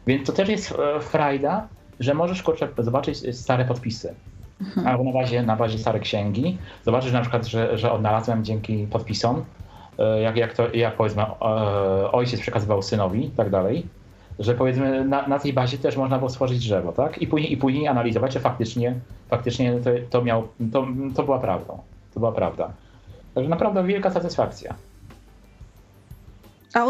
Więc to też jest e, frajda, że możesz kurczę, zobaczyć stare podpisy. Mhm. Albo na bazie, na bazie starej księgi. Zobaczysz na przykład, że, że odnalazłem dzięki podpisom, e, jak, jak, to, jak powiedzmy e, ojciec przekazywał synowi i tak dalej, że powiedzmy na, na, tej bazie też można było stworzyć drzewo, tak? I później, i później analizować, czy faktycznie, faktycznie to, to, miał, to, to była prawdą. To była prawda. Także naprawdę wielka satysfakcja.
A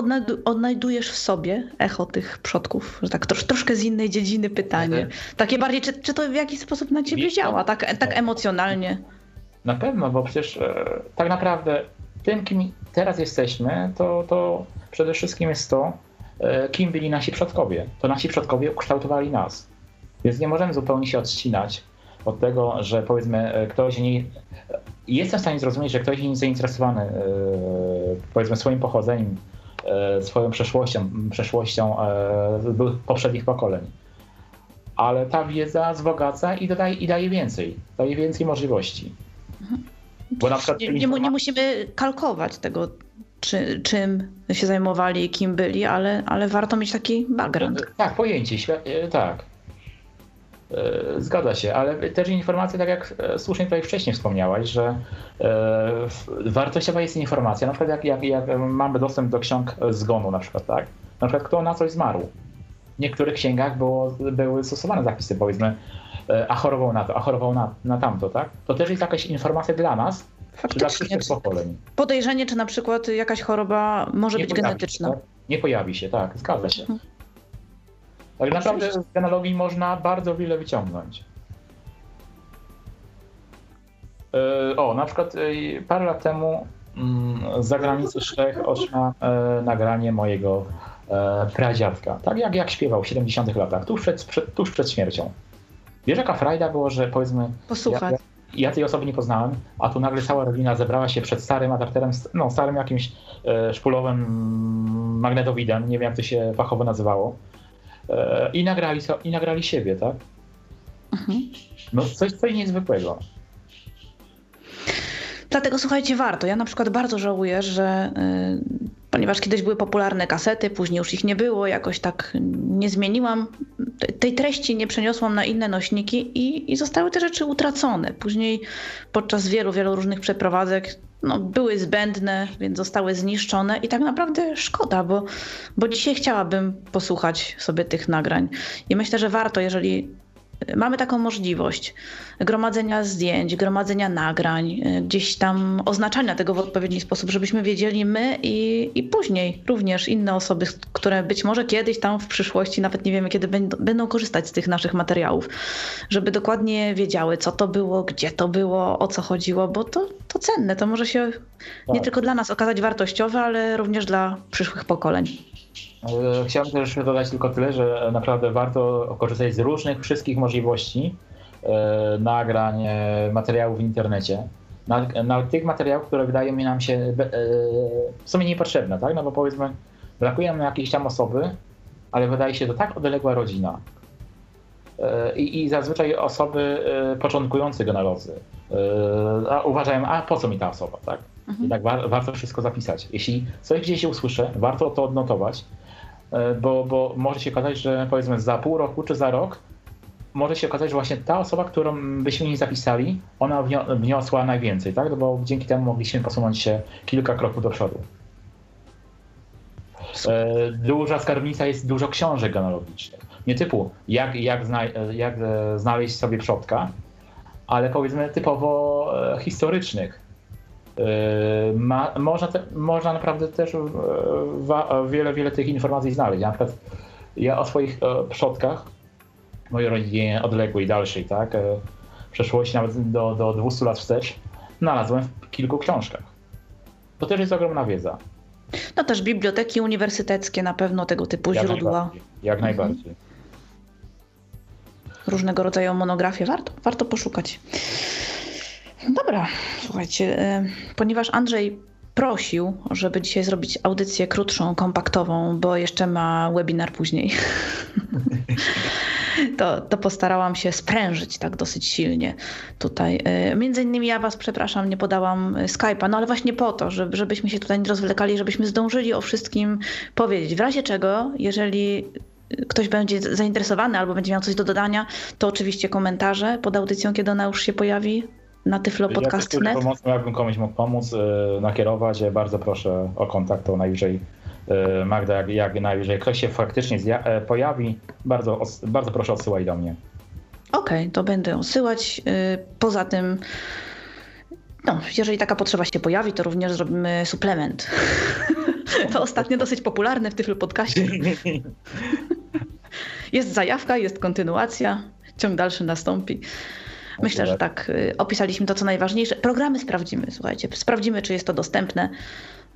odnajdujesz w sobie echo tych przodków? Że tak trosz, troszkę z innej dziedziny pytanie. Takie bardziej, czy, czy to w jakiś sposób na ciebie działa, tak, tak emocjonalnie?
Na pewno, bo przecież e, tak naprawdę tym, kim teraz jesteśmy, to, to przede wszystkim jest to, e, kim byli nasi przodkowie. To nasi przodkowie ukształtowali nas. Więc nie możemy zupełnie się odcinać od tego, że powiedzmy e, ktoś nie... Jestem w stanie zrozumieć, że ktoś nie jest zainteresowany powiedzmy swoim pochodzeniem, E, swoją przeszłością, przeszłością e, poprzednich pokoleń. Ale ta wiedza wzbogaca i, dodaje, i daje więcej, daje więcej możliwości.
Bo na przykład nie, nie, nie musimy kalkować tego, czy, czym się zajmowali, kim byli, ale, ale warto mieć taki background.
Tak, pojęcie, e, tak. E, zgadza się, ale też informacje, tak jak e, słusznie tutaj wcześniej wspomniałaś, że wartościowa jest informacja, na przykład jak, jak, jak mamy dostęp do ksiąg zgonu na przykład, tak? Na przykład kto na coś zmarł. W niektórych księgach było, były stosowane zapisy, powiedzmy, a chorował na to, a chorował na, na tamto, tak? To też jest jakaś informacja dla nas, Faktycznie. dla pokoleń.
Podejrzenie, czy na przykład jakaś choroba może nie być genetyczna.
Się, tak? Nie pojawi się, tak, zgadza się. Mhm. Tak naprawdę z genealogii można bardzo wiele wyciągnąć. E, o, na przykład e, parę lat temu mm, z zagranicy Czech otrzyma e, nagranie mojego pradziadka. Tak jak, jak śpiewał w 70 latach, tuż przed, przed, tuż przed śmiercią. Wiesz, jaka frajda było, że powiedzmy...
Posłuchać.
Ja, ja, tej osoby nie poznałem, a tu nagle cała rodzina zebrała się przed starym adapterem, no starym jakimś e, szpulowym magnetowidem, nie wiem jak to się fachowo nazywało, E, i nagrali, i nagrali siebie, tak? Mhm. No coś, coś niezwykłego.
Dlatego słuchajcie, warto. Ja na przykład bardzo żałuję, że yy, ponieważ kiedyś były popularne kasety, później już ich nie było, jakoś tak nie zmieniłam, tej treści nie przeniosłam na inne nośniki i, i zostały te rzeczy utracone. Później podczas wielu, wielu różnych przeprowadzek no, były zbędne, więc zostały zniszczone i tak naprawdę szkoda, bo, bo dzisiaj chciałabym posłuchać sobie tych nagrań. I myślę, że warto, jeżeli mamy taką możliwość gromadzenia zdjęć, gromadzenia nagrań, y, gdzieś tam oznaczania tego w odpowiedni sposób, żebyśmy wiedzieli my i, i później również inne osoby, które być może kiedyś tam w przyszłości, nawet nie wiemy kiedy będą, będą korzystać z tych naszych materiałów, żeby dokładnie wiedziały, co to było, gdzie to było, o co chodziło, bo to, to cenne. To może się nie tak. tylko dla nas okazać wartościowe, ale również dla przyszłych pokoleń.
E, chciałbym też dodać tylko tyle, że naprawdę warto korzystać z różnych, wszystkich możliwości e, nagrań, e, materiałów w internecie. Na, na tych materiałów, które wydają mi nam się w sumie niepotrzebne, tak? No bo powiedzmy, brakuje nam jakiejś tam osoby, ale wydaje się to tak odległa rodzina. I, i zazwyczaj osoby początkujące genealozy uważają, a po co mi ta osoba, tak? Mhm. Tak wa warto wszystko zapisać. Jeśli coś gdzieś się usłyszę, warto to odnotować, E, bo, bo może się okazać, że powiedzmy za pół roku czy za rok może się okazać, że właśnie ta osoba, którą byśmy nie zapisali, ona wniosła najwięcej, tak? Bo dzięki temu mogliśmy posunąć się kilka kroków do przodu. E, duża skarbnica jest dużo książek genealogicznych. Nie typu jak, jak, zna, jak e, znaleźć sobie przodka, ale powiedzmy typowo historycznych. Yy, ma, można, te, można naprawdę też wa, wiele, wiele tych informacji znaleźć. Na przykład ja o swoich e, przodkach, mojej rodzinie odległej, dalszej, tak, e, przeszłości, nawet do, do 200 lat wstecz, znalazłem w kilku książkach. To też jest ogromna wiedza.
No też biblioteki uniwersyteckie na pewno tego typu
Jak
źródła.
najbardziej. Jak
Mhm.
najbardziej.
różnego rodzaju monografie. Warto, warto poszukać. Dobra, słuchajcie, e, ponieważ Andrzej prosił, żeby dzisiaj zrobić audycję krótszą, kompaktową, bo jeszcze ma webinar później. To, to postarałam się sprężyć tak dosyć silnie tutaj. E, Między innymi ja was, przepraszam, nie podałam Skype'a, no ale właśnie po to, żeby, żebyśmy się tutaj nie rozwlekali, żebyśmy zdążyli o wszystkim powiedzieć. W razie czego, jeżeli ktoś będzie zainteresowany albo będzie miał coś do dodania, to oczywiście komentarze pod audycją, kiedy ona już się pojawi na
Ja
tyflopodcast.net.
też pomocą, jakbym komuś mógł pomóc, e, nakierować, e, bardzo proszę o kontakt, to najwyżej e, Magda, jak, jak najwyżej ktoś się faktycznie pojawi, bardzo, bardzo proszę odsyłaj do mnie.
Okej, to będę odsyłać. Poza tym, no, jeżeli taka potrzeba się pojawi, to również zrobimy suplement. To ostatnio dosyć popularne w Tyflo Podcaście. Jest zajawka, jest kontynuacja, ciąg dalszy nastąpi. Myślę, że tak. y, Opisaliśmy to, co najważniejsze. Programy sprawdzimy, słuchajcie. Sprawdzimy, czy jest to dostępne.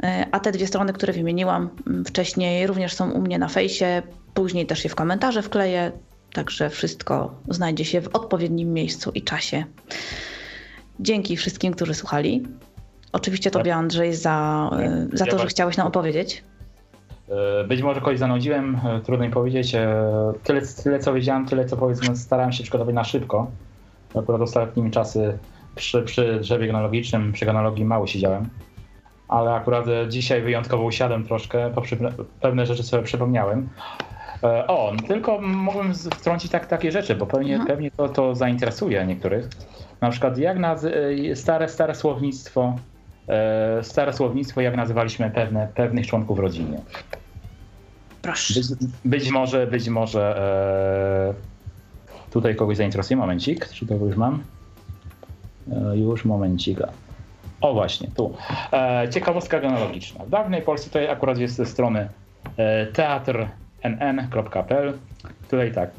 Y, A te dwie strony, które wymieniłam mm, wcześniej, również są u mnie na fejsie. Później też je w komentarze wkleję. Także wszystko znajdzie się w odpowiednim miejscu i czasie. Dzięki wszystkim, którzy słuchali. Oczywiście Tobie, Andrzej, za, y, za to, że chciałeś nam opowiedzieć.
Być może kogoś zanudziłem, trudno mi powiedzieć. Tyle, tyle co wiedziałem, tyle co powiedzmy starałem się przygotować na szybko. Akurat ostatnimi czasy przy, przy drzewie genealogicznym, przy genealogii mało siedziałem. Ale akurat e, dzisiaj wyjątkowo usiadłem troszkę, poprzy- pewne rzeczy sobie przypomniałem. E, O, tylko mógłbym z- wtrącić tak, takie rzeczy, bo pewnie,
Mhm.
pewnie to, to zainteresuje niektórych. Na przykład jak naz- e, stare, stare słownictwo, stare słownictwo, jak nazywaliśmy pewne, pewnych członków rodziny.
Proszę.
Być, być może, być może e, tutaj kogoś zainteresuje. Momencik, czy to już mam? E, już momencik. O właśnie, tu. E, ciekawostka genealogiczna. W dawnej Polsce, tutaj akurat jest ze strony e, teatrnn.pl. Tutaj tak.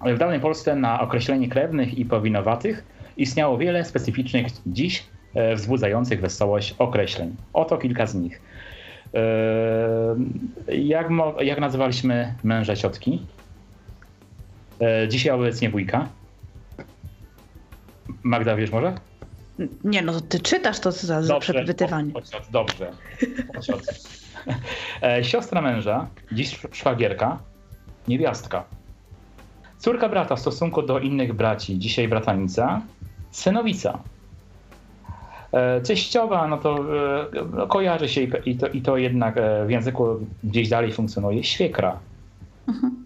W dawnej Polsce na określenie krewnych i powinowatych istniało wiele specyficznych dziś wzbudzających wesołość określeń. Oto kilka z nich. Jak, jak nazywaliśmy męża ciotki? E, Dzisiaj obecnie wujka. Magda, wiesz może?
Nie, no to ty czytasz to za, za przepytywanie.
po- pociot, Dobrze. Pociot. E, Siostra męża, dziś szwagierka, niewiastka. Córka brata w stosunku do innych braci, dzisiaj bratanica, synowica. E, Teściowa, no to no, kojarzy się i, to, i to jednak w języku gdzieś dalej funkcjonuje, świekra.
Mhm.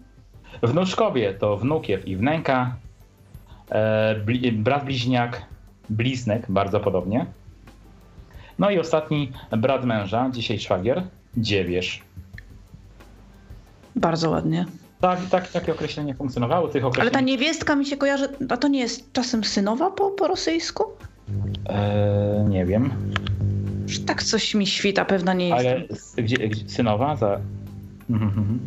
Wnuczkowie to wnukiew i wnęka, e, bli, brat bliźniak, bliznek, bardzo podobnie. No i ostatni brat męża, dzisiaj szwagier, dziewierz.
Bardzo ładnie.
Tak, tak, takie określenie funkcjonowało. Tych
Ale
określeń...
ta niewiestka mi się kojarzy, a to nie jest czasem synowa po, po rosyjsku?
E, nie wiem.
Tak coś mi świta, pewna nie jest.
Ale gdzie, gdzie, synowa? Za... Mhm.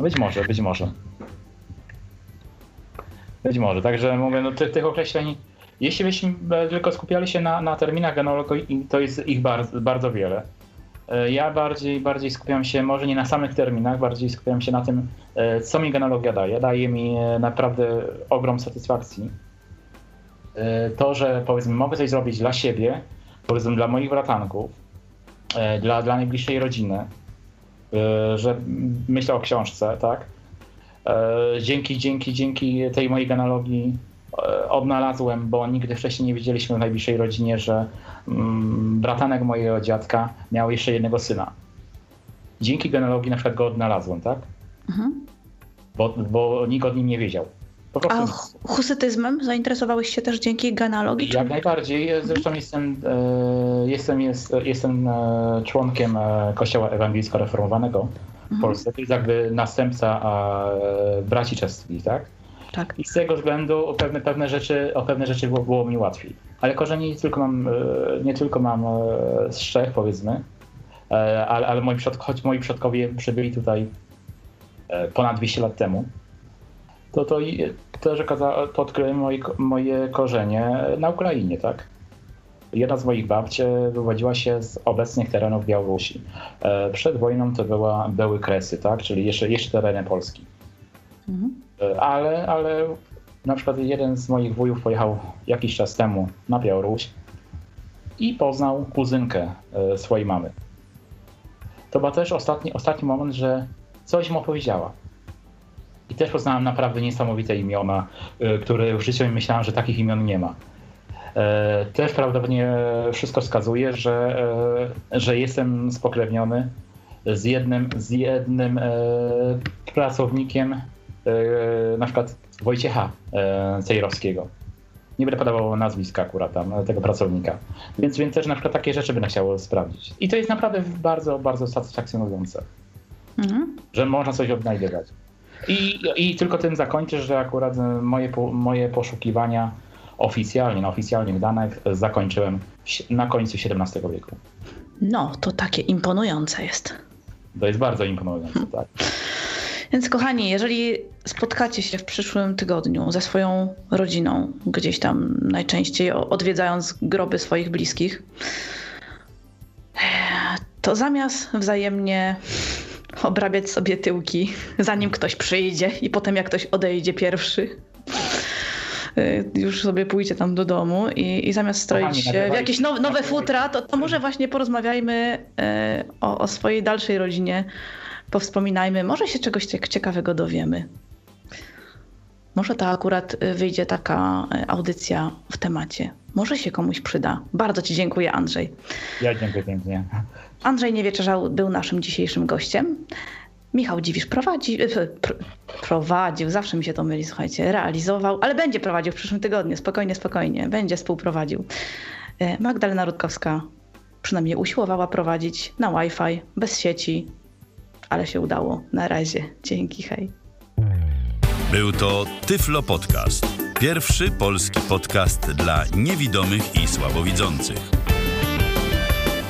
Być może, być może. Być może, także mówię, no tych, tych określeń, jeśli byśmy e, tylko skupiali się na, na terminach genealogii, to jest ich bardzo, bardzo wiele. E, Ja bardziej, bardziej skupiam się, może nie na samych terminach, bardziej skupiam się na tym, e, co mi genealogia daje. Daje mi naprawdę ogrom satysfakcji. To, że powiedzmy mogę coś zrobić dla siebie, powiedzmy dla moich bratanków, dla, dla najbliższej rodziny, że myślę o książce, tak? E, Dzięki, dzięki, dzięki tej mojej genealogii e, odnalazłem, bo nigdy wcześniej nie wiedzieliśmy w najbliższej rodzinie, że mm, bratanek mojego dziadka miał jeszcze jednego syna. Dzięki genealogii na przykład go odnalazłem, tak?
Mhm.
Bo, bo nikt o nim nie wiedział.
A hu- husytyzmem zainteresowałeś się też dzięki genealogii? Czy...
Jak najbardziej. Zresztą jestem, e, jestem, jest, jestem e, członkiem e, Kościoła Ewangelicko-Reformowanego w
Mhm.
Polsce. To jest jakby następca braci czeskich, tak?
Tak.
I z tego względu o pewne, pewne rzeczy, o pewne rzeczy było, było mi łatwiej. Ale korzenie nie tylko mam, nie tylko mam z Czech, powiedzmy, ale, ale moi przodkowie, choć moi przodkowie przybyli tutaj ponad 200 lat temu, to, to też to odkryłem moje, moje korzenie na Ukrainie, tak? Jedna z moich babci wywodziła się z obecnych terenów Białorusi. E, przed wojną to była, były Kresy, tak? czyli jeszcze, jeszcze tereny Polski. Mhm. E, ale, ale na przykład jeden z moich wujów pojechał jakiś czas temu na Białoruś i poznał kuzynkę e, swojej mamy. To był też ostatni, ostatni moment, że coś mu opowiedziała. I też poznałem naprawdę niesamowite imiona, które w życiu myślałem, że takich imion nie ma. E, też prawdopodobnie wszystko wskazuje, że, e, że jestem spokrewniony z jednym, z jednym e, pracownikiem, na przykład Wojciecha Cejrowskiego. Nie będę podawał nazwiska akurat tam, tego pracownika. Więc, więc też na przykład takie rzeczy będę chciał sprawdzić. I to jest naprawdę bardzo, bardzo satysfakcjonujące, mhm. że można coś odnajdywać. I, I tylko tym zakończę, że akurat moje, moje poszukiwania oficjalnie, na oficjalnych danych zakończyłem na końcu XVII wieku.
No, to takie imponujące jest.
To jest bardzo imponujące, tak.
Więc kochani, jeżeli spotkacie się w przyszłym tygodniu ze swoją rodziną, gdzieś tam najczęściej odwiedzając groby swoich bliskich, to zamiast wzajemnie obrabiać sobie tyłki, zanim ktoś przyjdzie i potem jak ktoś odejdzie pierwszy, Y, już sobie pójdzie tam do domu i, i zamiast stroić się w jakieś nowe, nowe futra, to, to może właśnie porozmawiajmy y, o, o swojej dalszej rodzinie, powspominajmy, może się czegoś ciekawego dowiemy. Może to akurat y, wyjdzie taka audycja w temacie. Może się komuś przyda. Bardzo Ci dziękuję, Andrzej.
Ja dziękuję pięknie.
Andrzej Niewieczerzał był naszym dzisiejszym gościem. Michał Dziwisz prowadzi, e, pr prowadził, zawsze mi się to myli, słuchajcie, realizował, ale będzie prowadził w przyszłym tygodniu, spokojnie, spokojnie, będzie współprowadził. E, Magdalena Rutkowska przynajmniej usiłowała prowadzić na Wi-Fi, bez sieci, ale się udało. Na razie. Dzięki, hej.
Był to Tyflo Podcast. Pierwszy polski podcast dla niewidomych i słabowidzących.